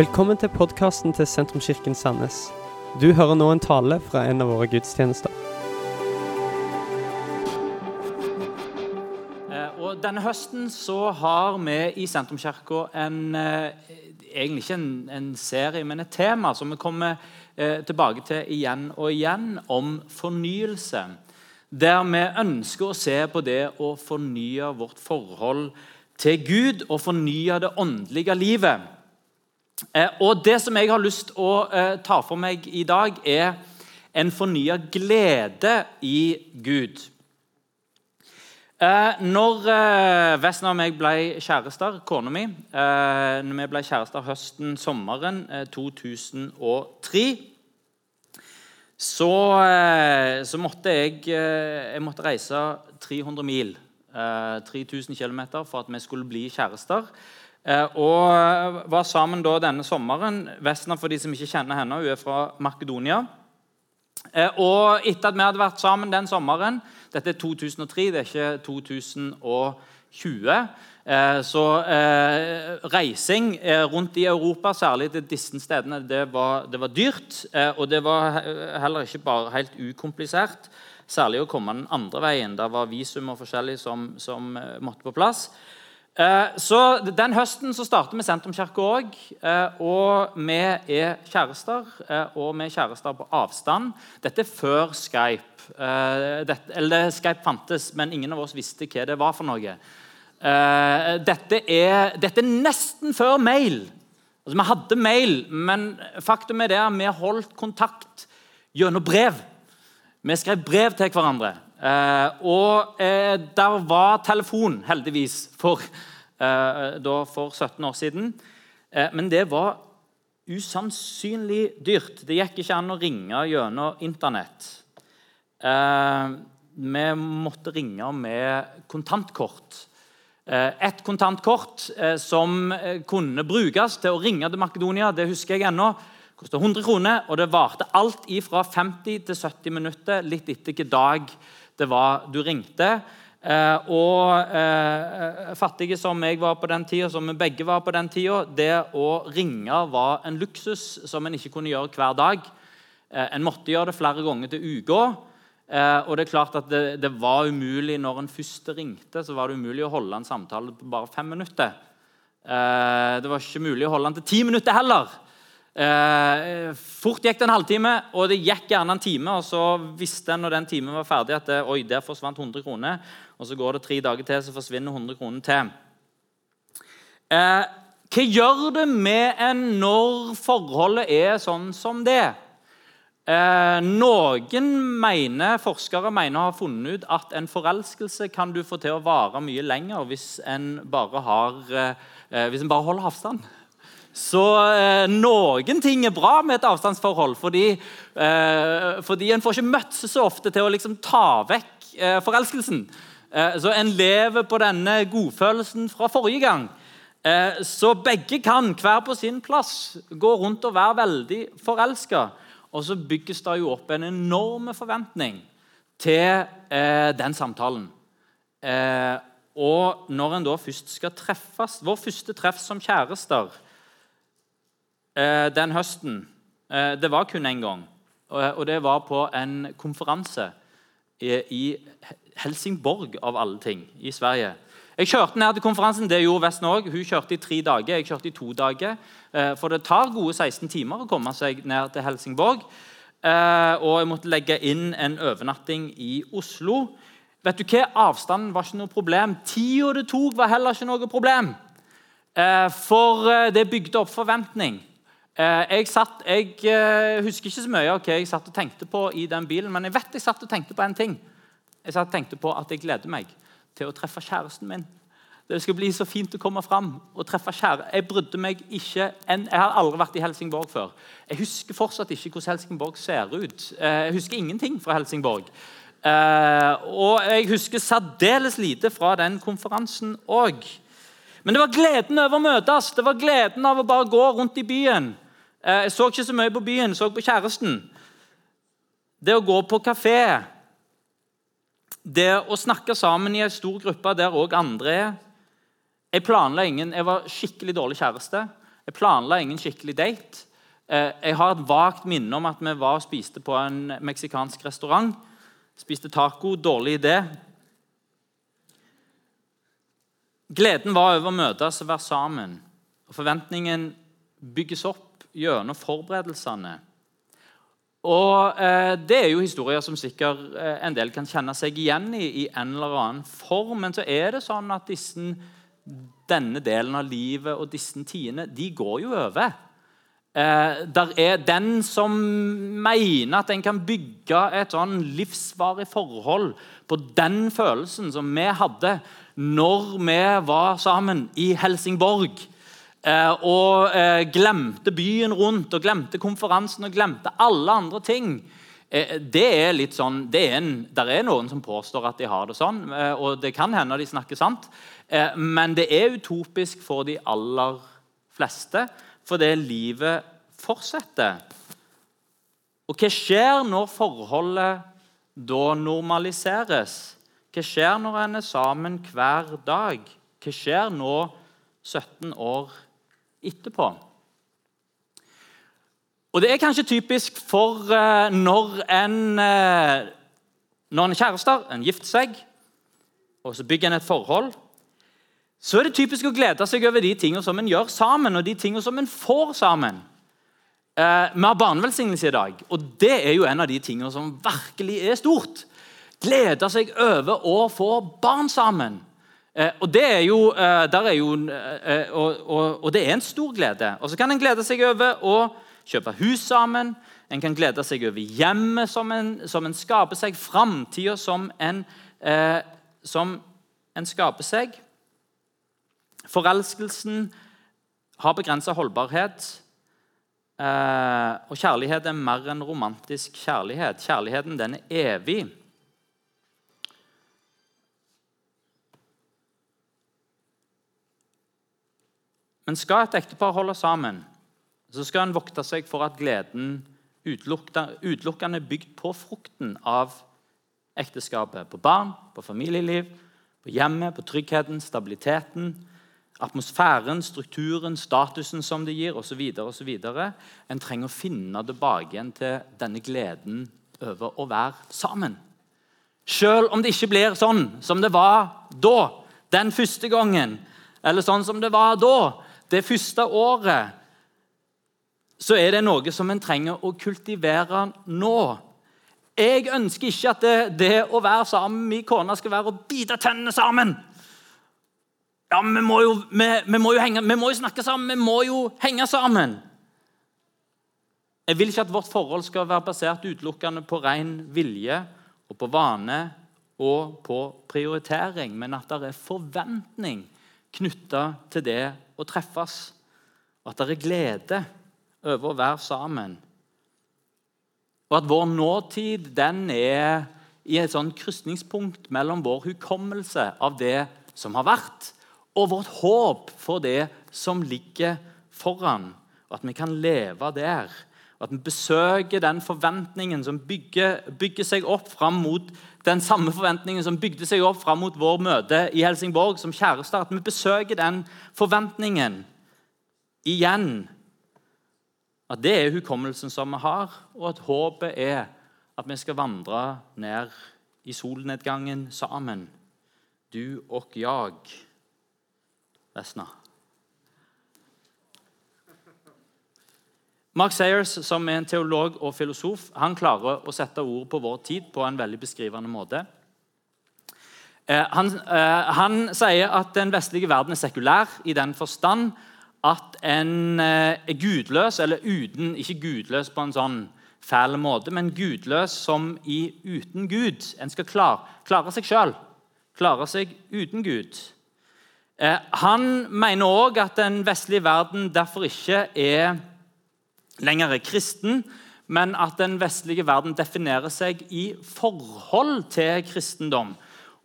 Velkommen til podkasten til Sentrumskirken Sandnes. Du hører nå en tale fra en av våre gudstjenester. Eh, Og denne høsten så har vi i Sentrumskirka en eh, egentlig ikke en, en serie, men et tema som vi kommer eh, tilbake til igjen og igjen, om fornyelse. Der vi ønsker å se på det å fornye vårt forhold til Gud og fornye det åndelige livet. Eh, og Det som jeg har lyst til å eh, ta for meg i dag, er en fornya glede i Gud. Eh, når Vesten og meg ble kjærester, kona mi når vi ble kjærester høsten, sommeren eh, 2003, så, så måtte jeg, jeg måtte reise 300 mil, eh, 3000 km, for at vi skulle bli kjærester. Eh, og var sammen da denne sommeren. Vesna, for de som ikke kjenner henne, hun er fra Makedonia. Eh, og etter at vi hadde vært sammen den sommeren Dette er 2003, det er ikke 2020. Eh, så eh, reising eh, rundt i Europa, særlig til disse stedene, det var, det var dyrt. Eh, og det var heller ikke bare helt ukomplisert. Særlig å komme den andre veien. Det var visum og forskjellig som, som eh, måtte på plass. Eh, Så Den høsten så starter vi Sentrumskirka òg. Og vi er kjærester. eh, Og vi er kjærester på avstand. Dette er før Skype. Eh, Dette, eller Skype fantes, men ingen av oss visste hva det var for noe. Eh, Dette er, dette er nesten før mail. Altså, Vi hadde mail, men faktum er det at vi holdt kontakt gjennom brev. Vi skrev brev til hverandre. Eh, og eh, der var telefon, heldigvis, for, eh, da for 17 år siden. Eh, men det var usannsynlig dyrt. Det gikk ikke an å ringe gjennom Internett. Eh, vi måtte ringe med kontantkort. Eh, Et kontantkort eh, som eh, kunne brukes til å ringe til Makedonia, det husker jeg ennå. Kostet 100 kroner, og det varte alt fra 50 til 70 minutter, litt etter hvilken dag det var du ringte. Eh, og eh, fattige som jeg var på den tida, som vi begge var på den tida, det å ringe var en luksus som en ikke kunne gjøre hver dag. Eh, en måtte gjøre det flere ganger til uka. Og det er klart at det, det var umulig Når en først ringte, så var det umulig å holde en samtale på bare fem minutter. Det var ikke mulig å holde den til ti minutter heller. Eh, fort gikk det en halvtime, og det gikk gjerne en time. Og så visste en når den timen var ferdig, at det, oi, der forsvant 100 kroner. Og så går det tre dager til, så forsvinner 100 kroner til. Eh, hva gjør det med en når forholdet er sånn som det? Eh, noen mener, forskere mener å ha funnet ut at en forelskelse kan du få til å vare mye lenger hvis en bare, har, eh, hvis en bare holder avstand. Så eh, noen ting er bra med et avstandsforhold, fordi, eh, fordi en får ikke møtt så ofte til å liksom ta vekk eh, forelskelsen. Eh, så en lever på denne godfølelsen fra forrige gang. Eh, så begge kan, hver på sin plass, gå rundt og være veldig forelska. Og så bygges det jo opp en enorm forventning til eh, den samtalen. Og når en da først skal treffes Vår første treff som kjærester den høsten Det var kun én gang. Og det var på en konferanse i, Helsingborg, av alle ting, i Sverige. Jeg kjørte ned til konferansen. Det gjorde Vesten òg. Hun kjørte i tre dager. Jeg kjørte i to dager. Eh, For det tar gode 16 timer å komme seg ned til Helsingborg. Eh, Og jeg måtte legge inn en overnatting i Oslo. Vet du hva? Avstanden var ikke noe problem. Tida det tok, var heller ikke noe problem. Eh, For det bygde opp forventning. Eh, Jeg, satt, jeg eh, husker ikke så mye av hva jeg satt og tenkte på i den bilen, men jeg vet jeg satt og tenkte på en ting. Jeg satt og tenkte på at jeg gleder meg til å treffe kjæresten min. Det skal bli så fint å komme fram og treffe kjære. Jeg brydde meg ikke en, Jeg har aldri vært i Helsingborg før. Jeg husker fortsatt ikke hvordan Helsingborg ser ut. Eh, Jeg husker ingenting fra Helsingborg. Og jeg husker særdeles lite fra den konferansen òg. Men det var gleden over å møtes. Det var gleden av å bare gå rundt i byen. Eh, Jeg så ikke så mye på byen, jeg så på kjæresten. Det å gå på kafé. Det å snakke sammen i en stor gruppe der òg andre er. Jeg planla ingen, jeg var skikkelig dårlig kjæreste. Jeg planla ingen skikkelig date. Eh, jeg har et vagt minne om at vi var og spiste på en meksikansk restaurant. Spiste taco. Dårlig idé. Gleden var over å møtes og være sammen. Og Forventningen bygges opp gjennom forberedelsene. Og eh, Det er jo historier som sikkert eh, en del kan kjenne seg igjen i, i en eller annen form. Men så er det sånn at disse, denne delen av livet og disse tidene de går jo over. Eh, der er den som mener at en kan bygge et sånn livsvarig forhold på den følelsen som vi hadde når vi var sammen i Helsingborg Eh, og eh, glemte byen rundt og glemte konferansen og glemte alle andre ting. Eh, det er litt sånn, det er en, Der er noen som påstår at de har det sånn, og det kan hende de snakker sant. Men det er utopisk for de aller fleste, fordi livet fortsetter. Og hva skjer når forholdet da normaliseres? Hva skjer når en er sammen hver dag? Hva skjer nå 17 år etterpå. Og Det er kanskje typisk for uh, når en uh, når en er kjærester, en gifter seg, og så bygger en et forhold, så er det typisk å glede seg over de tingene som en gjør sammen, og de tingene som en får sammen. Eh, vi har barnevelsignelse i dag, og det er jo en av de tingene som virkelig er stort. Glede seg over å få barn sammen. Eh, og, det er jo, eh, er jo eh, og, og, og, det er en stor glede. Og så kan en glede seg over å kjøpe hus sammen. En kan glede seg over hjemmet som en, som en skaper seg, framtida som, eh, som en skaper seg. Forelskelsen har begrensa holdbarhet. Eh, og kjærlighet er mer enn romantisk kjærlighet. Kjærligheten den er evig. Men skal et ektepar holde sammen, så skal en vokte seg for at gleden utelukkende er bygd på frukten av ekteskapet. På barn, på familieliv, på hjemmet, på tryggheten, stabiliteten, atmosfæren, strukturen, statusen som det gir, osv. En trenger å finne tilbake igjen til denne gleden over å være sammen. Selv om det ikke blir sånn som det var da, den første gangen, eller sånn som det var da, det første året, så er det noe som en trenger å kultivere nå. Jeg ønsker ikke at det, det å være sammen med min kone skal være å bite tennene sammen. Ja, vi må, jo, vi, vi, må henge, vi må jo snakke sammen, vi må jo henge sammen. Jeg vil ikke at vårt forhold skal være basert utelukkende på ren vilje og på vane og på prioritering, men at det er forventning knytta til det å treffes. Og at det er glede over å være sammen. Og at vår nåtid den er i et sånn krysningspunkt mellom vår hukommelse av det som har vært, og vårt håp for det som ligger foran. Og at vi kan leve der. At vi besøker den forventningen som bygger, bygger seg opp fram mot den samme forventningen som bygde seg opp fram mot vår møte i Helsingborg som kjærester. At vi besøker den forventningen igjen. At det er hukommelsen som vi har, og at håpet er at vi skal vandre ned i solnedgangen sammen. Du og jeg. Vesna. Mark Sayers, som er en teolog og filosof, han klarer å sette ord på vår tid på en veldig beskrivende måte. Eh, han, eh, han, sier at den vestlige verden er sekulær i den forstand at en eh, er gudløs, eller uten, ikke gudløs på en sånn fæl måte, men gudløs som i uten Gud. En skal klare, klare seg sjøl. Klare seg uten Gud. Han mener òg at den vestlige verden derfor ikke er lenger er kristen, men at den vestlige verden definerer seg i forhold til kristendom.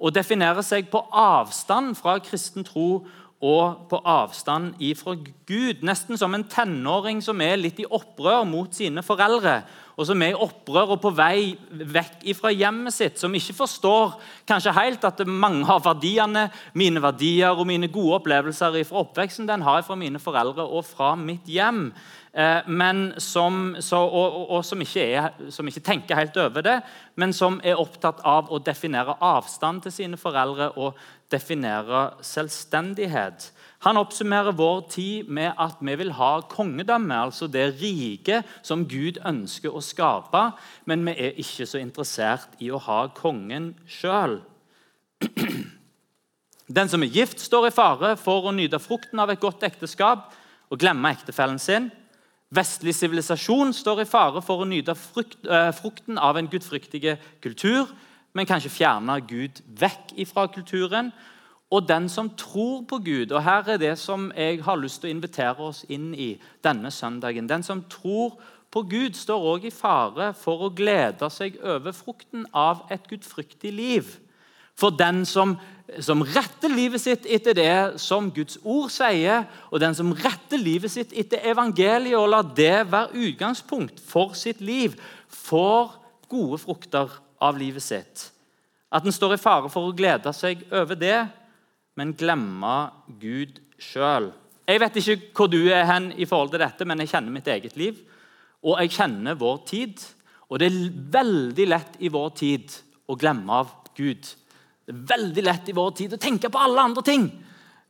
Og definerer seg på avstand fra kristen tro og på avstand ifra Gud. Nesten som en tenåring som er litt i opprør mot sine foreldre. Og som er i opprør og på vei vekk fra hjemmet sitt. Som ikke forstår kanskje helt at mange av verdiene, mine verdier og mine gode opplevelser fra oppveksten, den har jeg fra mine foreldre og fra mitt hjem. Eh, men som, så, og, og, og som, ikke er, som, ikke tenker helt over det, men som er opptatt av å definere avstand til sine foreldre og definere selvstendighet. Han oppsummerer vår tid med at vi vil ha kongedømme, altså det riket som Gud ønsker å skape, men vi er ikke så interessert i å ha kongen sjøl. Den som er gift, står i fare for å nyte frukten av et godt ekteskap og glemme ektefellen sin. Vestlig sivilisasjon står i fare for å nyte eh, frukten av en gudfryktig kultur, men kanskje fjerne Gud vekk ifra kulturen. Og den som tror på Gud og Her er det som jeg har lyst til å invitere oss inn i denne søndagen. Den som tror på Gud, står også i fare for å glede seg over frukten av et gudfryktig liv. For den som, som, retter livet sitt etter det som Guds ord sier, og den som retter livet sitt etter evangeliet og lar det være utgangspunkt for sitt liv, får gode frukter av livet sitt. At en står i fare for å glede seg over det, men glemme Gud sjøl. Jeg vet ikke hvor du er hen i forhold til dette, men jeg kjenner mitt eget liv. Og jeg kjenner vår tid. Og det er veldig lett i vår tid å glemme av Gud. Det er veldig lett i vår tid å tenke på alle andre ting.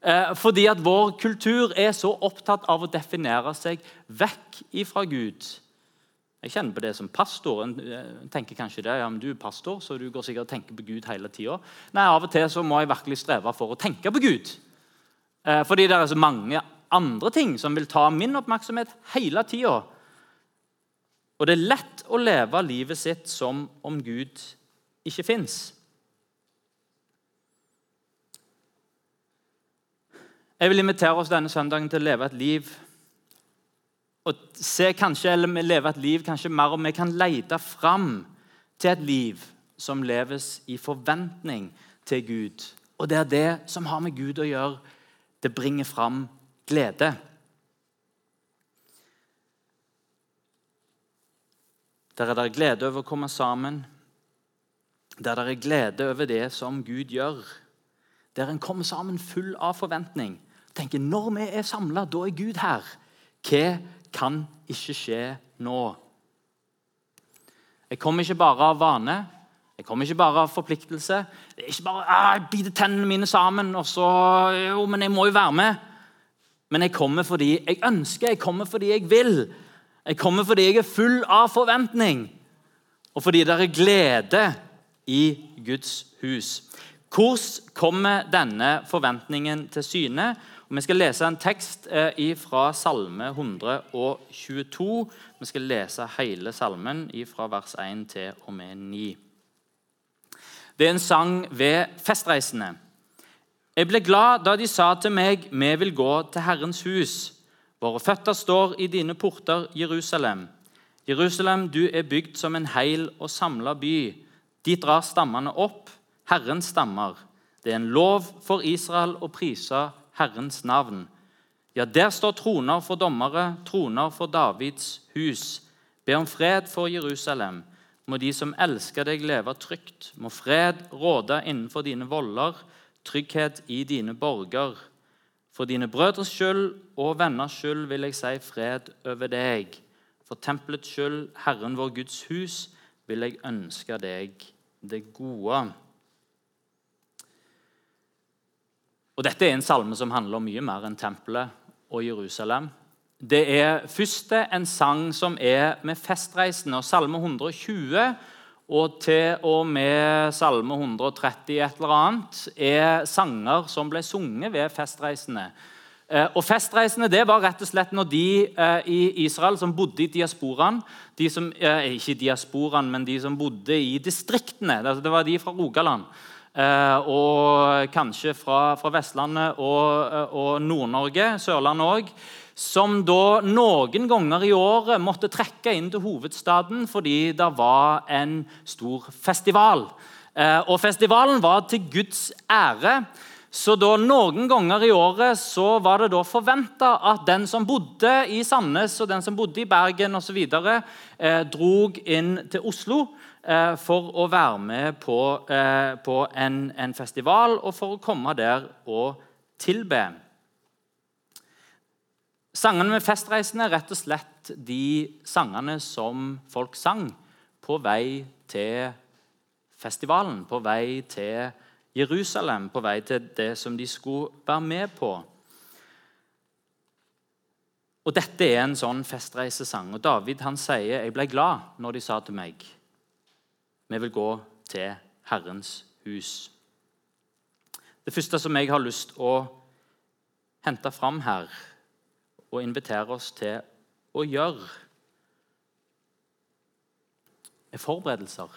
Eh, fordi at vår kultur er så opptatt av å definere seg vekk ifra Gud. Jeg kjenner på det som pastor. En eh, tenker kanskje det, ja, men Du er pastor, så du går sikkert og tenker på Gud hele tida. Nei, av og til så må jeg virkelig streve for å tenke på Gud. Eh, fordi det er så mange andre ting som vil ta min oppmerksomhet hele tida. Og det er lett å leve livet sitt som om Gud ikke fins. Jeg vil invitere oss denne søndagen til å leve et liv og se kanskje, eller leve et liv kanskje mer om vi kan lete fram til et liv som leves i forventning til Gud. Og det er det som har med Gud å gjøre. Det bringer fram glede. Der er det glede over å komme sammen. Der er det glede over det som Gud gjør. Der en kommer sammen full av forventning tenker når vi er samla, da er Gud her. Hva kan ikke skje nå? Jeg kommer ikke bare av vane. Jeg kommer ikke bare av forpliktelse. Det er ikke bare ah, jeg biter tennene mine sammen og så, jo, men jeg må jo være med. Men jeg kommer fordi jeg ønsker, jeg kommer fordi jeg vil. Jeg kommer fordi jeg er full av forventning, og fordi det er glede i Guds hus. Hvordan kommer denne forventningen til syne? Og vi skal lese en tekst eh, fra Salme 122. Vi skal lese hele salmen fra vers 1 til og med 9. Det er en sang ved festreisende. Jeg ble glad da de sa til meg, vi vil gå til Herrens hus. Våre føtter står i dine porter, Jerusalem. Jerusalem, du er bygd som en heil og samla by. Dit drar stammene opp, Herrens stammer. Det er en lov for Israel å prise Herrens navn. Ja, der står troner for dommere, troner for Davids hus. Be om fred for Jerusalem. Må de som elsker deg, leve trygt. Må fred råde innenfor dine voller, trygghet i dine borger. For dine brødres skyld og venners skyld vil jeg si fred over deg. For tempelets skyld, Herren vår Guds hus, vil jeg ønske deg det gode. Og Dette er en salme som handler om mye mer enn tempelet og Jerusalem. Det er først en sang som er med festreisende. og Salme 120 og til og med salme 130 et eller annet er sanger som ble sunget ved festreisende. Eh, og Festreisende det var rett og slett når de eh, i Israel som bodde i diasporaen de som, eh, Ikke diasporaen, men de som bodde i distriktene. Det var de fra Rogaland. Eh, og kanskje fra, fra Vestlandet og, eh, og Nord-Norge, Sørlandet òg, som da noen ganger i året måtte trekke inn til hovedstaden fordi det var en stor festival. Eh, og Festivalen var til Guds ære. Så da Noen ganger i året så var det da forventa at den som bodde i Sandnes og den som bodde i Bergen osv., eh, drog inn til Oslo for å være med på, eh, på en, en, festival og for å komme der og tilbe. Sangene med festreisende er rett og slett de sangene som folk sang på vei til festivalen, på vei til Jerusalem, på vei til det som de skulle være med på. Og Dette er en sånn festreisesang. Og David han sier jeg ble glad når de sa til meg vi vil gå til Herrens hus. Det første som jeg har lyst å hente fram her og invitere oss til å gjøre, er forberedelser.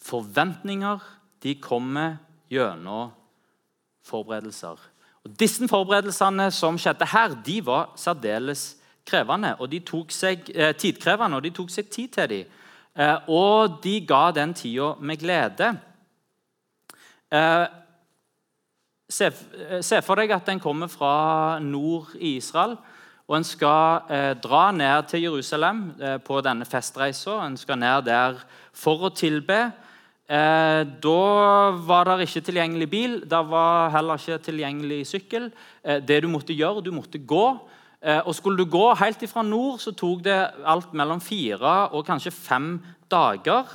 Forventninger de kommer gjennom forberedelser. Og Disse forberedelsene som skjedde her, de var særdeles krevende. og de tok seg, eh, tidkrevende, og de tok seg tid til dem. Eh, og de ga den tida med glede. Eh, se, eh, for deg at en kommer fra nord i Israel, og en skal dra ned til Jerusalem på denne festreisa. En skal ned der for å tilbe. Da var det ikke tilgjengelig bil, det var heller ikke tilgjengelig sykkel. Det du måtte gjøre, du måtte gå. Eh, og Skulle du gå helt fra nord, så tok det alt mellom fire og kanskje fem dager.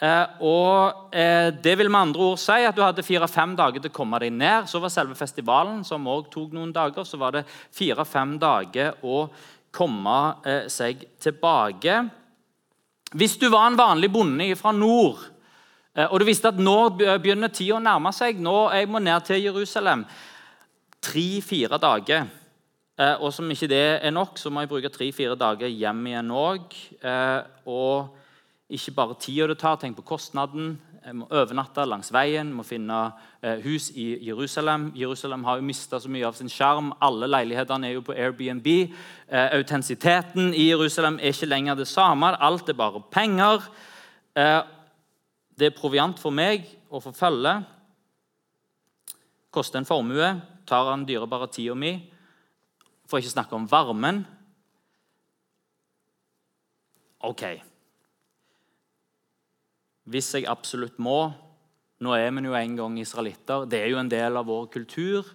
Eh, og eh, Det vil med andre ord si at du hadde fire-fem dager til å komme deg ned. Så var selve festivalen, som også tok noen dager, så var det fire-fem dager å komme seg tilbake. Hvis du var en vanlig bonde fra nord og du visste at nå begynner tida å nærme seg. Nå Jeg må ned til Jerusalem. Tre-fire dager. Eh, og som ikke det er nok, så må jeg bruke tre-fire dager hjem igjen òg. Eh, og ikke bare tida det tar, tenk på kostnaden. Jeg må overnatte langs veien, må finne hus i Jerusalem. Jerusalem har jo mista så mye av sin sjarm. Alle leilighetene er jo på Airbnb. autentisiteten i Jerusalem er ikke lenger det samme. Alt er bare penger. Det er proviant for meg og for følge. Koster en formue, tar han dyrebare tida mi. For ikke snakke om varmen. OK. Hvis jeg absolutt må Nå er vi jo en gang israelitter. Det er jo en del av vår kultur.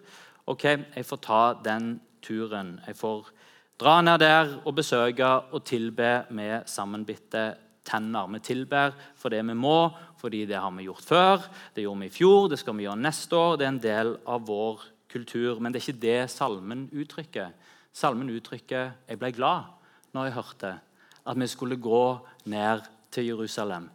OK, jeg får ta den turen. Jeg får dra ned der og besøke og tilbe med sammenbitte tenner. Vi tilber for det vi må, fordi det har vi gjort før. Det gjorde vi i fjor, det skal vi gjøre neste år. Det er en del av vår kultur. Men det er ikke det salmen uttrykker. Salmen uttrykker jeg ble glad når jeg hørte at vi skulle gå ned til Jerusalem.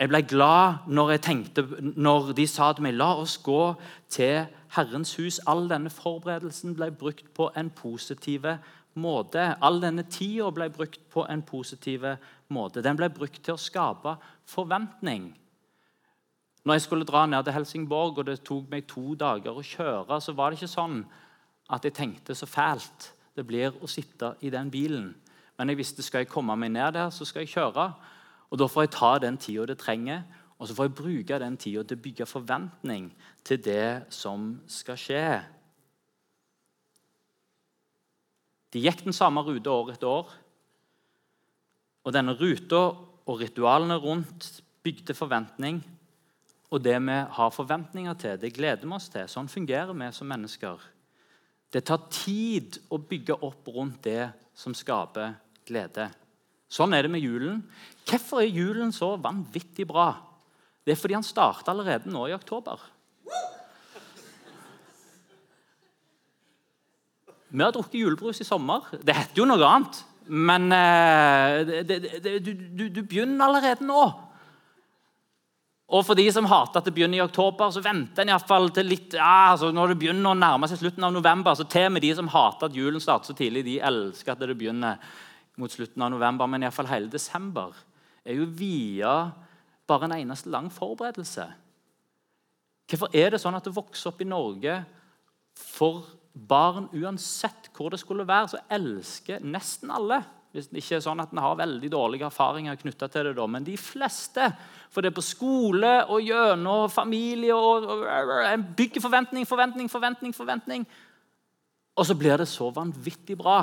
Jeg ble glad når, jeg tenkte, når de sa til meg la oss gå til Herrens hus. All denne forberedelsen ble brukt på en positiv måte. All denne tida ble brukt på en positiv måte. Den ble brukt til å skape forventning. Når jeg skulle dra ned til Helsingborg, og det tok meg to dager å kjøre, så var det ikke sånn at jeg tenkte så fælt det blir å sitte i den bilen. Men jeg visste skal jeg komme meg ned der, så skal jeg kjøre. Og Da får jeg ta den tida det trenger, og så får jeg bruke den tida til å bygge forventning til det som skal skje. De gikk den samme ruta år etter år. Og denne ruta og ritualene rundt bygde forventning og det vi har forventninger til, det gleder vi oss til. Sånn fungerer vi som mennesker. Det tar tid å bygge opp rundt det som skaper glede. Sånn er det med julen. Hvorfor er julen så vanvittig bra? Det er fordi han starter allerede nå i oktober. Vi har drukket julebrus i sommer. Det heter jo noe annet. Men eh, det, det, det, du, du, du begynner allerede nå. Og for de som hater at det begynner i oktober, så venter en iallfall til litt ja, altså Når det begynner å nærme seg slutten av november, så til og med de som hater at julen starter så tidlig, de elsker at det begynner mot slutten av november. Men iallfall hele desember er jo via bare en eneste lang forberedelse. Hvorfor er det sånn at det vokser opp i Norge for barn uansett hvor det skulle være, så elsker nesten alle Hvis det ikke er sånn at en har veldig dårlige erfaringer knytta til det. da, Men de fleste. For det er på skole og gjennom familie og, og, og En bygger forventning, forventning, forventning, forventning. Og så blir det så vanvittig bra.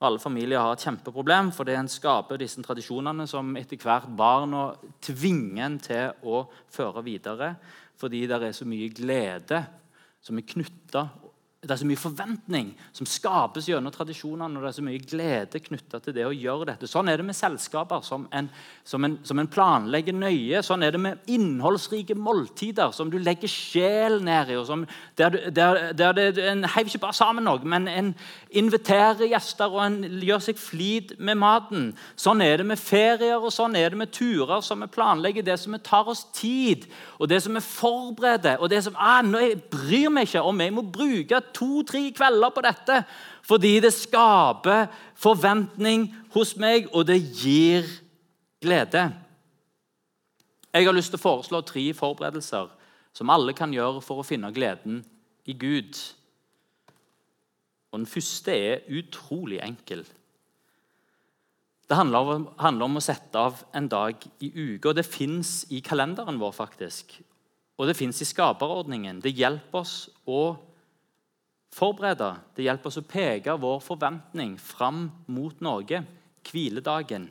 Alle familier har et kjempeproblem, for det en skaper disse tradisjonene som etter hvert barna tvinger en til å føre videre, fordi det er så mye glede som er knytta det er så mye forventning som skapes gjennom tradisjonene. og det er så mye glede knytta til det å gjøre dette. Sånn er det med selskaper som en, som, en, som en, planlegger nøye. Sånn er det med innholdsrike måltider som du legger sjel ned i. og som, der, det, En heiver ikke bare sammen noe, men en inviterer gjester og en gjør seg flid med maten. Sånn er det med ferier og sånn er det med turer som vi planlegger. Det som vi tar oss tid, og det som vi forbereder. og det som, ah, nå, Jeg bryr meg ikke om jeg må bruke to-tre kvelder på dette fordi det skaper forventning hos meg, og det gir glede. Jeg har lyst til å foreslå tre forberedelser som alle kan gjøre for å finne gleden i Gud. Og Den første er utrolig enkel. Det handler om, handler om å sette av en dag i uka. Det fins i kalenderen vår, faktisk. Og det fins i skaperordningen. Det hjelper oss å forberede. Det hjelper oss å peke vår forventning fram mot Norge. Hviledagen.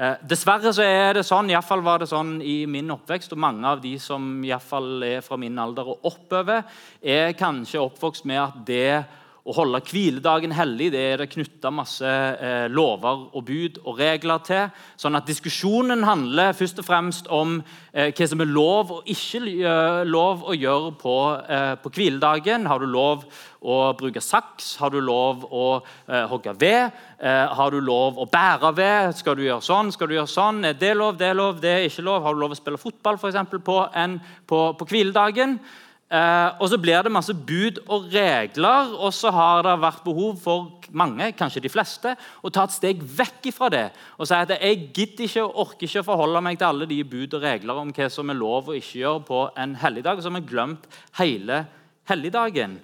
Eh, dessverre så er det sånn, iallfall var det sånn i min oppvekst, og mange av de som i fall er fra min alder og oppover, er kanskje oppvokst med at det å holde hviledagen hellig det er det knytta masse eh, lover og bud og regler til. Sånn at diskusjonen handler først og fremst om eh, hva som er lov og ikke uh, lov å gjøre på, eh, på hviledagen. Har du lov å bruke saks? Har du lov å eh, hogge ved? Eh, har du lov å bære ved? Skal du gjøre sånn? Skal du gjøre sånn? Er det lov? Det er lov? Det er ikke lov? Har du lov å spille fotball for eksempel, på, en, på, på? Eh, og så blir det masse bud og regler, og så har det vært behov for mange, kanskje de fleste, å ta et steg vekk fra det og si at jeg gidder ikke og orker ikke å forholde meg til alle de bud og regler om hva som er lov og ikke gjøre på en helligdag. Og så har vi glemt hele helligdagen.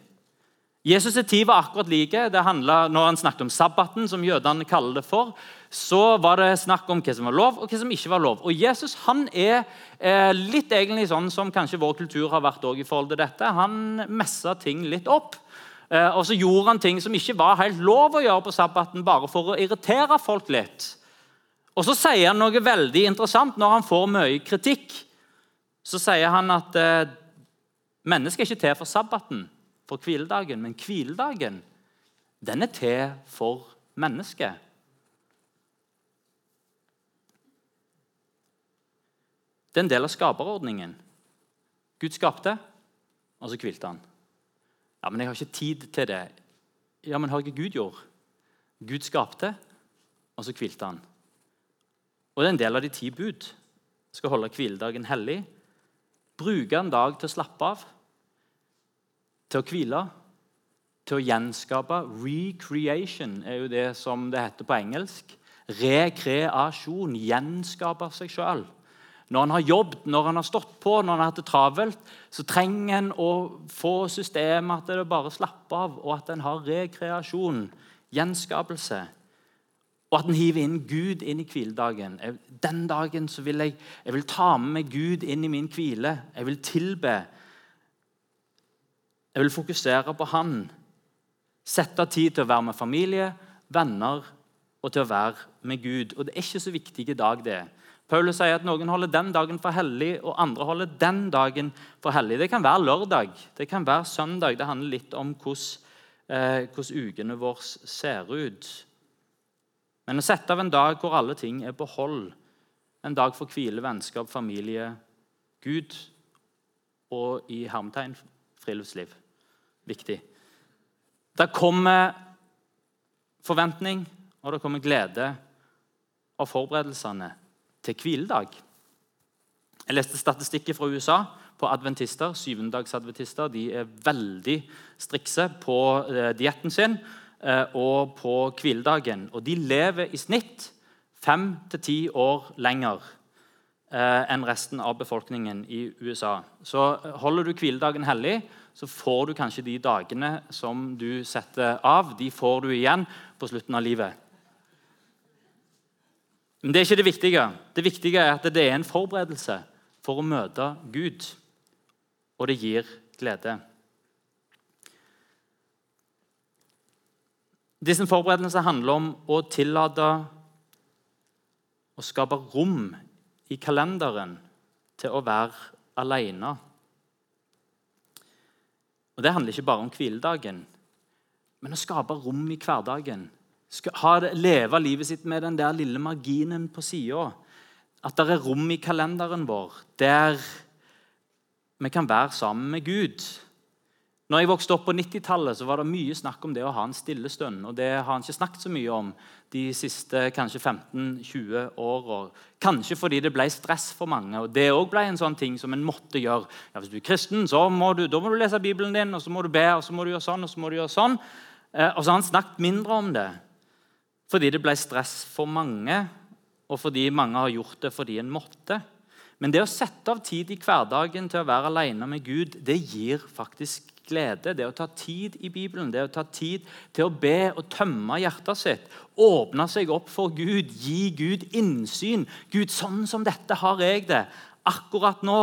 Jesus' tid var akkurat like. Det handla, Når han snakket om sabbaten, som jødene kaller det for, så var det snakk om hva som var lov, og hva som ikke var lov. Og Jesus han er eh, litt egentlig sånn som kanskje vår kultur har vært i forhold til dette. Han messa ting litt opp. Eh, og så gjorde han ting som ikke var helt lov å gjøre på sabbaten, bare for å irritere folk litt. Og så sier han noe veldig interessant når han får mye kritikk. Så sier han at eh, mennesket er ikke til for sabbaten for hviledagen, men hviledagen den er til for mennesket. Det er en del av skaperordningen. Gud skapte, og så hvilte han. Ja, men jeg har ikke tid til det. Ja, men har ikke Gud gjort? Gud skapte, og så hvilte han. Og det er en del av de ti bud. Skal holde hviledagen hellig. Bruke en dag til å slappe av til å hvile, til å gjenskape. Recreation er jo det som det heter på engelsk. Rekreasjon. Gjenskape seg sjøl. Når han har jobbet, når han har stått på, når han har hatt det travelt, så trenger en å få systemet at det bare slapper av, og at en har rekreasjon, gjenskapelse. Og at en hiver inn Gud inn i hviledagen. Den dagen så vil jeg, jeg vil ta med meg Gud inn i min hvile. Jeg vil tilbe. Jeg vil fokusere på han. Sette tid til å være med familie, venner og til å være med Gud. Og Det er ikke så viktig i dag, det. Paulus sier at noen holder den dagen for hellig, og andre holder den dagen for hellig. Det kan være lørdag, det kan være søndag. Det handler litt om hvordan, eh, hvordan ukene våre ser ut. Men å sette av en dag hvor alle ting er på hold, en dag for hvile, vennskap, familie, Gud og i hermetegn friluftsliv viktig. Det kommer forventning, og det kommer glede av forberedelsene til hviledag. Jeg leste statistikker fra USA på adventister. Syvendagsadventister de er veldig strikse på eh, dietten sin eh, og på hviledagen. Og de lever i snitt fem til ti år lenger. eh, enn resten av befolkningen i USA. Så holder du hviledagen hellig, så får du kanskje de dagene som du setter av, de får du igjen på slutten av livet. Men det er ikke det viktige. Det viktige er at det er en forberedelse for å møte Gud, og det gir glede. Disse forberedelsene handler om å tillate å skape rom i kalenderen til å være alene. Og Det handler ikke bare om hviledagen, men å skape rom i hverdagen. Leve livet sitt med den der lille marginen på sida. At det er rom i kalenderen vår der vi kan være sammen med Gud. Når jeg vokste opp på 90-tallet, var det mye snakk om det å ha en stille stund. Og det har han ikke snakket så mye om de siste kanskje 15-20 åra. Kanskje fordi det ble stress for mange. og Det òg ble en sånn ting som en måtte gjøre. Ja, hvis du er kristen, så må du, må du lese Bibelen din, og så må du be, og så må du gjøre sånn, og så må du gjøre sånn. Eh, og så har han snakket mindre om det fordi det ble stress for mange, og fordi mange har gjort det fordi en måtte. Men det å sette av tid i hverdagen til å være alene med Gud, det gir faktisk glede, det å ta tid i Bibelen, det å ta tid til å be og tømme hjertet sitt, åpne seg opp for Gud, gi Gud innsyn. Gud, sånn som dette har jeg det akkurat nå.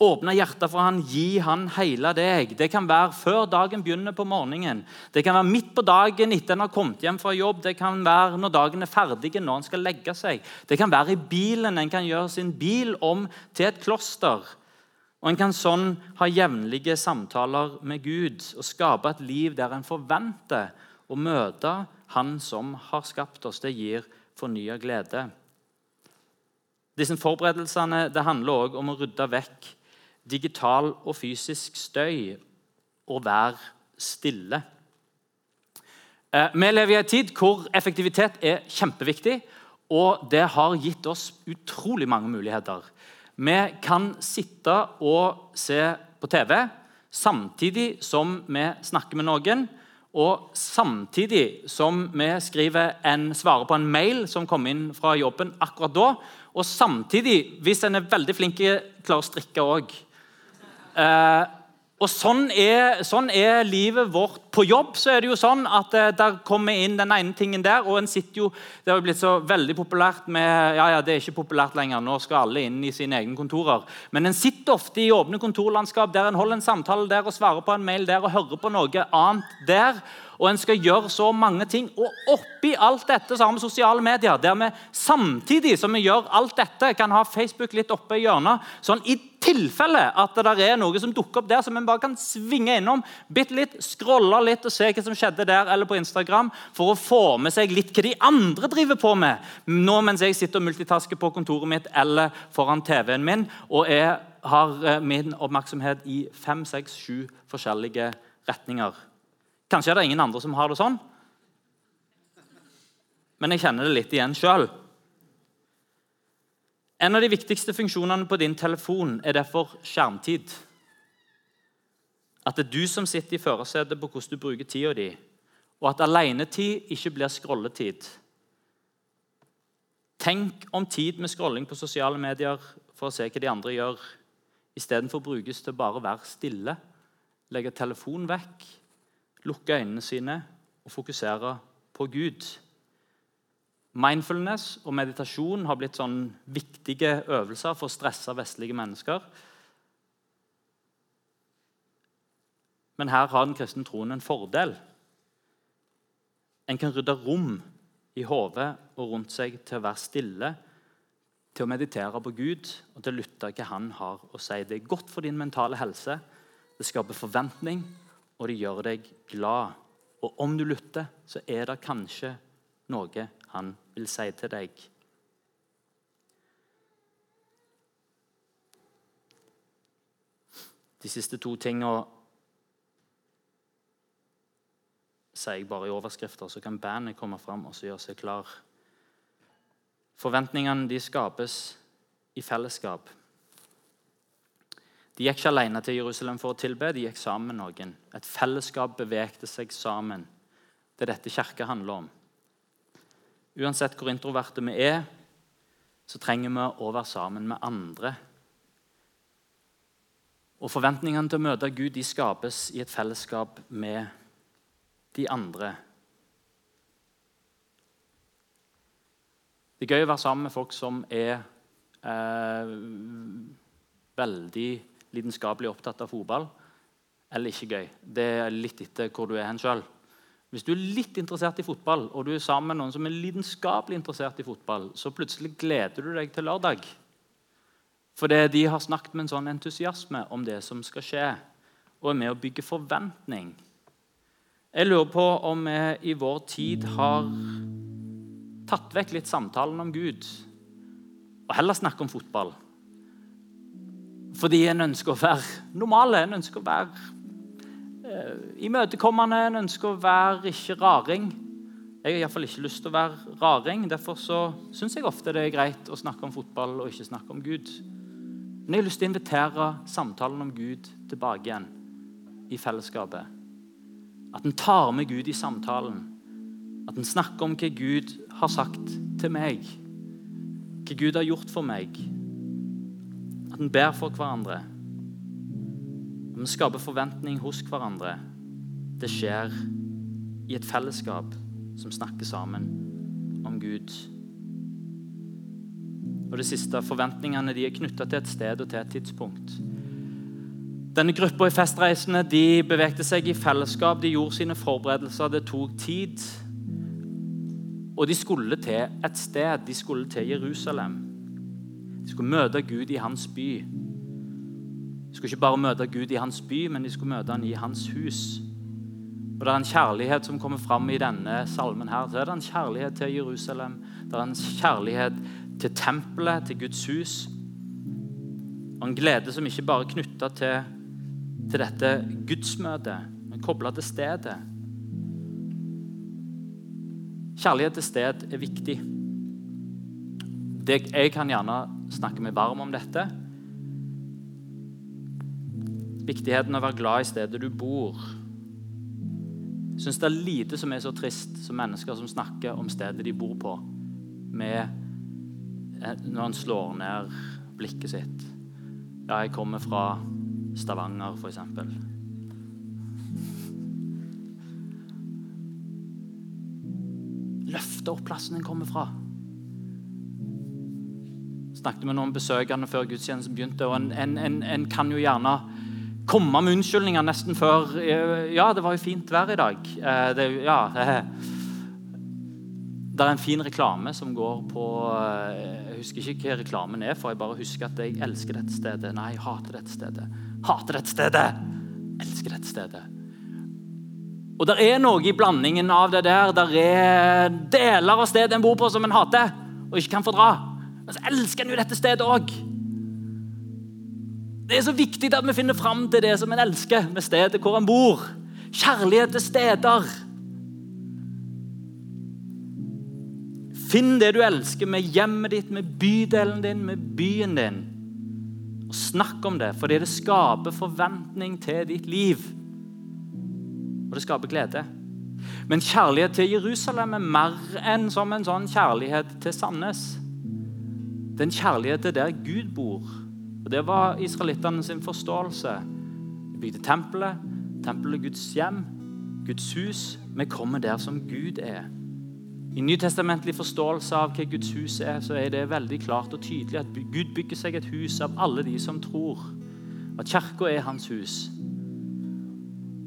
Åpne hjertet for han, gi han hele deg. Det kan være før dagen begynner på morgenen. Det kan være midt på dagen etter en har kommet hjem fra jobb. Det kan være når dagen er ferdig, når en skal legge seg. Det kan være i bilen. En kan gjøre sin bil om til et kloster. Og En kan sånn ha jevnlige samtaler med Gud og skape et liv der en forventer å møte Han som har skapt oss. Det gir fornya glede. Disse forberedelsene det handler også om å rydde vekk digital og fysisk støy og være stille. Eh, vi lever i en tid hvor effektivitet er kjempeviktig, og det har gitt oss utrolig mange muligheter. Vi kan sitte og se på TV samtidig som vi snakker med noen. Og samtidig som vi skriver en, svarer på en mail som kom inn fra jobben akkurat da. Og samtidig, hvis en er veldig flink, klarer å strikke òg. Eh, og sånn er, sånn er, livet vårt. På jobb så er det jo sånn at eh, der kommer inn den ene tingen der. og en sitter jo, Det har jo blitt så veldig populært med ja, ja, det er ikke populært lenger, nå skal alle inn i sine egne kontorer. Men en sitter ofte i åpne kontorlandskap der en holder en samtale der og svarer på en mail der og hører på noe annet der. Og en skal gjøre så mange ting. Og oppi alt dette så har vi sosiale medier, der vi samtidig som vi gjør alt dette, kan ha Facebook litt oppe i hjørnet. sånn i tilfelle at det er noe som dukker opp der som en bare kan svinge innom, bitte litt, scrolle litt og se hva som skjedde der eller på Instagram, for å få med seg litt hva de andre driver på med nå mens jeg sitter og multitasker på kontoret mitt eller foran TV-en min og jeg har eh, min oppmerksomhet i fem, seks, sju forskjellige retninger. Kanskje er det ingen andre som har det sånn, men jeg kjenner det litt igjen sjøl. En av de viktigste funksjonene på din telefon er derfor skjermtid. At det er du som sitter i førersetet på hvordan du bruker tida di, og at alenetid ikke blir scrolletid. Tenk om tid med scrolling på sosiale medier for å se hva de andre gjør, istedenfor brukes til bare å være stille, legge telefonen vekk, lukke øynene sine og fokusere på Gud. Mindfulness og meditasjon har blitt sånn viktige øvelser for stressa vestlige mennesker. Men her har den kristne troen en fordel. En kan rydde rom i hodet og rundt seg til å være stille, til å meditere på Gud og til å lytte hva Han har å si. Det er godt for din mentale helse, det skaper forventning, og det gjør deg glad. Og om du lytter, så er det kanskje noe han vil si til deg. De siste to tingene sier jeg bare i overskrifter, så kan bandet komme fram og gjøre seg klar. Forventningene de skapes i fellesskap. De gikk ikke alene til Jerusalem for å tilbe, de gikk sammen med noen. Et fellesskap bevegte seg sammen. Det er dette kirka handler om. Uansett hvor introverte vi er, så trenger vi å være sammen med andre. Og Forventningene til å møte Gud de skapes i et fellesskap med de andre. Det er gøy å være sammen med folk som er eh, veldig lidenskapelig opptatt av fotball. Eller ikke gøy. Det er litt etter hvor du er hen sjøl. Hvis du er litt interessert i fotball, og du er sammen med noen som er lidenskapelig interessert i fotball, så plutselig gleder du deg til lørdag. Fordi de har snakket med en sånn entusiasme om det som skal skje, og er med å bygge forventning. Jeg lurer på om vi i vår tid har tatt vekk litt samtalen om Gud og heller snakke om fotball. Fordi en ønsker å være normale, en ønsker å være eh, imøtekommende, en ønsker å være ikke raring. Jeg har iallfall ikke lyst til å være raring. Derfor syns jeg ofte det er greit å snakke om fotball og ikke snakke om Gud. Men jeg har lyst til å invitere samtalen om Gud tilbake igjen i fellesskapet. At en tar med Gud i samtalen. At en snakker om hva Gud har sagt til meg. Hva Gud har gjort for meg. At ber for hverandre. Vi skaper forventning hos hverandre. Det skjer i et fellesskap som snakker sammen om Gud. Og det siste, Forventningene de er knytta til et sted og til et tidspunkt. Denne Gruppa i Festreisende de bevegde seg i fellesskap, de gjorde sine forberedelser, det tok tid. Og de skulle til et sted. De skulle til Jerusalem. De skulle møte Gud i hans by. De skulle ikke bare møte Gud i hans by, men de skulle møte han i hans hus. Og Det er en kjærlighet som kommer fram i denne salmen. her. Så er det en kjærlighet til Jerusalem. Det er en kjærlighet til tempelet, til Guds hus. Og en glede som ikke bare er knytta til, til dette gudsmøtet, men kobla til stedet. Kjærlighet til sted er viktig. Det, jeg kan gjerne snakke vi varmt om dette. Viktigheten av å være glad i stedet du bor. Jeg syns det er lite som er så trist som mennesker som snakker om stedet de bor på, Eh, når han slår ned blikket sitt. Ja, jeg kommer fra Stavanger, f.eks. Løfte opp plassen en kommer fra. Snakket med noen besøkende før gudstjenesten begynte. og en, en, en, en, kan jo gjerne komme med unnskyldninger nesten før eh, Ja, det var jo fint vær i dag. Eh, det, ja, det er en fin reklame som går på eh, Jeg husker ikke hva reklamen er, for jeg bare husker at jeg elsker dette stedet. Nei, jeg hater dette stedet. Hater dette stedet! Elsker dette stedet. Og det er noe i blandingen av det der. Det er deler av stedet en bor på som en hater og ikke kan fordra. Men så elsker en jo dette stedet òg. Det er så viktig at vi finner fram til det som en elsker med stedet hvor en bor. Kjærlighet til steder. Finn det du elsker med hjemmet ditt, med bydelen din, med byen din. Og Snakk om det, fordi det skaper forventning til ditt liv. Og det skaper glede. Men kjærlighet til Jerusalem er mer enn som en sånn kjærlighet til Sandnes. Det er en kjærlighet til der Gud bor. Og Det var israelittene sin forståelse. De bygde tempelet. Tempelet er Guds hjem, Guds hus. Vi kommer der som Gud er. I nytestamentlig forståelse av hva Guds hus er, så er det veldig klart og tydelig at Gud bygger seg et hus av alle de som tror. At kirka er hans hus.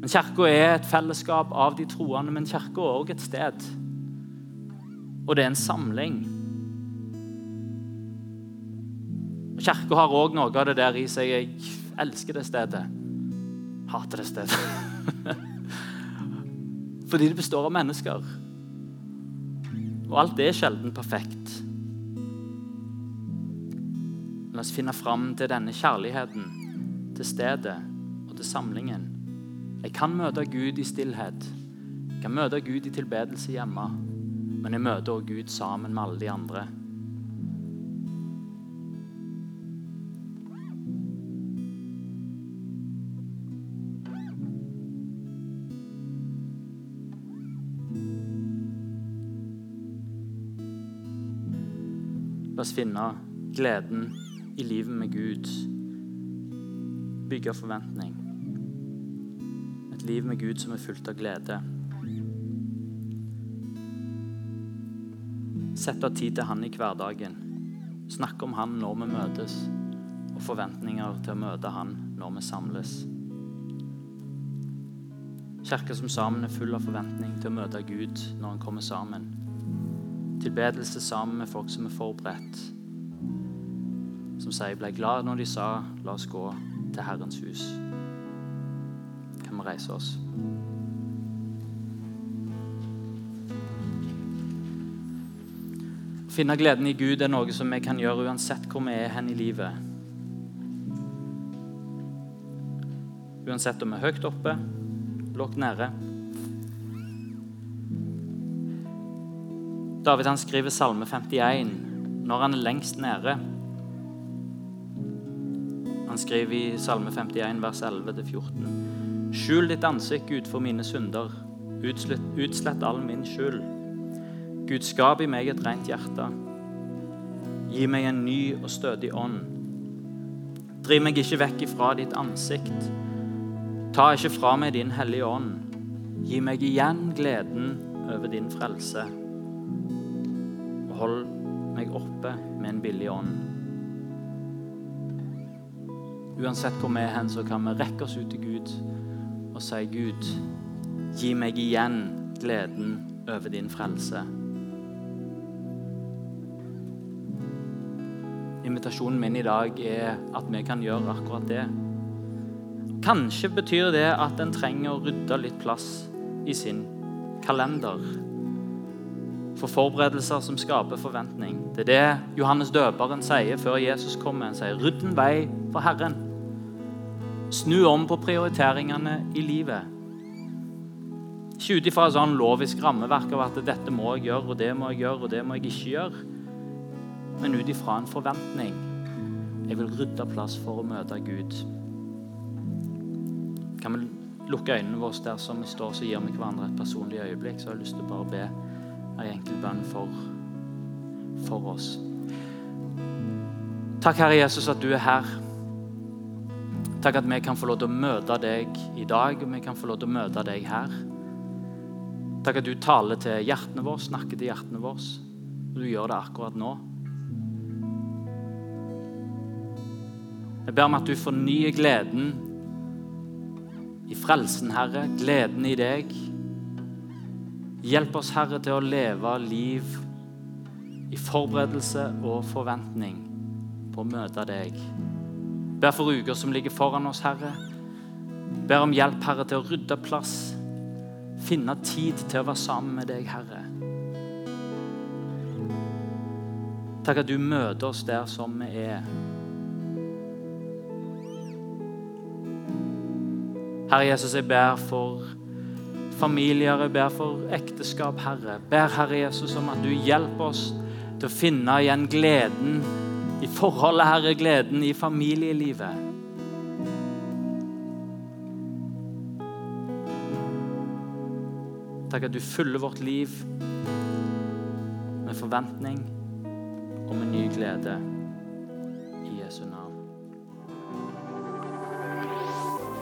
Men Kirka er et fellesskap av de troende, men kirka er òg et sted. Og det er en samling. Kirka har òg noe av det der i seg. Jeg elsker det stedet. Hater det stedet. Fordi det består av mennesker. Og alt er sjelden perfekt. La oss finne fram til denne kjærligheten, til stedet og til samlingen. Jeg kan møte Gud i stillhet. Jeg kan møte Gud i tilbedelse hjemme. Men jeg møter også Gud sammen med alle de andre. La oss finne gleden i livet med Gud. Bygge forventning. Et liv med Gud som er fullt av glede. Sett av tid til Han i hverdagen. Snakke om Han når vi møtes, og forventninger til å møte Han når vi samles. Kirka som sammen er full av forventning til å møte Gud når Han kommer sammen. Tilbedelse sammen med folk som er forberedt. Som sier 'ble glad når de sa 'la oss gå til Herrens hus'. Kan vi reise oss? Å finne gleden i Gud er noe som vi kan gjøre uansett hvor vi er hen i livet. Uansett om vi er høyt oppe, lågt nede. David han skriver Salme 51 når han er lengst nede. Han skriver i Salme 51, vers 11-14.: Skjul ditt ansikt, Gud, for mine synder. Utslett, utslett all min skyld. Gud, skap i meg et rent hjerte. Gi meg en ny og stødig ånd. Driv meg ikke vekk ifra ditt ansikt. Ta ikke fra meg din hellige ånd. Gi meg igjen gleden over din frelse. Hold meg oppe med en billig ånd. Uansett hvor vi er hen, så kan vi rekke oss ut til Gud og si, Gud, gi meg igjen gleden over din frelse. Invitasjonen min i dag er at vi kan gjøre akkurat det. Kanskje betyr det at en trenger å rydde litt plass i sin kalender for forberedelser som skaper forventning. Det er det Johannes døperen sier før Jesus kommer. Han sier 'rydd en vei for Herren'. Snu om på prioriteringene i livet. Ikke ut ifra et sånn lovisk rammeverk av at 'dette må jeg gjøre', og 'det må jeg gjøre', og 'det må jeg ikke gjøre', men ut ifra en forventning. Jeg vil rydde plass for å møte Gud. Kan vi lukke øynene våre der som vi står, så gir vi hverandre et personlig øyeblikk? Så har jeg lyst til å bare be en enkel bønn for, for oss. Takk, Herre Jesus, at du er her. Takk at vi kan få lov til å møte deg i dag, og vi kan få lov til å møte deg her. Takk at du taler til hjertene våre, snakker til hjertene våre. Og du gjør det akkurat nå. Jeg ber om at du fornyer gleden i frelsen, Herre. Gleden i deg. Hjelp oss, Herre, til å leve liv i forberedelse og forventning på å møte deg. Ber for uker som ligger foran oss, Herre. Ber om hjelp, Herre, til å rydde plass. Finne tid til å være sammen med deg, Herre. Takk at du møter oss der som vi er. Herre Jesus, jeg ber for familier, jeg ber for ekteskap, Herre. Ber Herre Jesus om at du hjelper oss til å finne igjen gleden i forholdet, Herre, gleden i familielivet. Takk at du fyller vårt liv med forventning og med ny glede.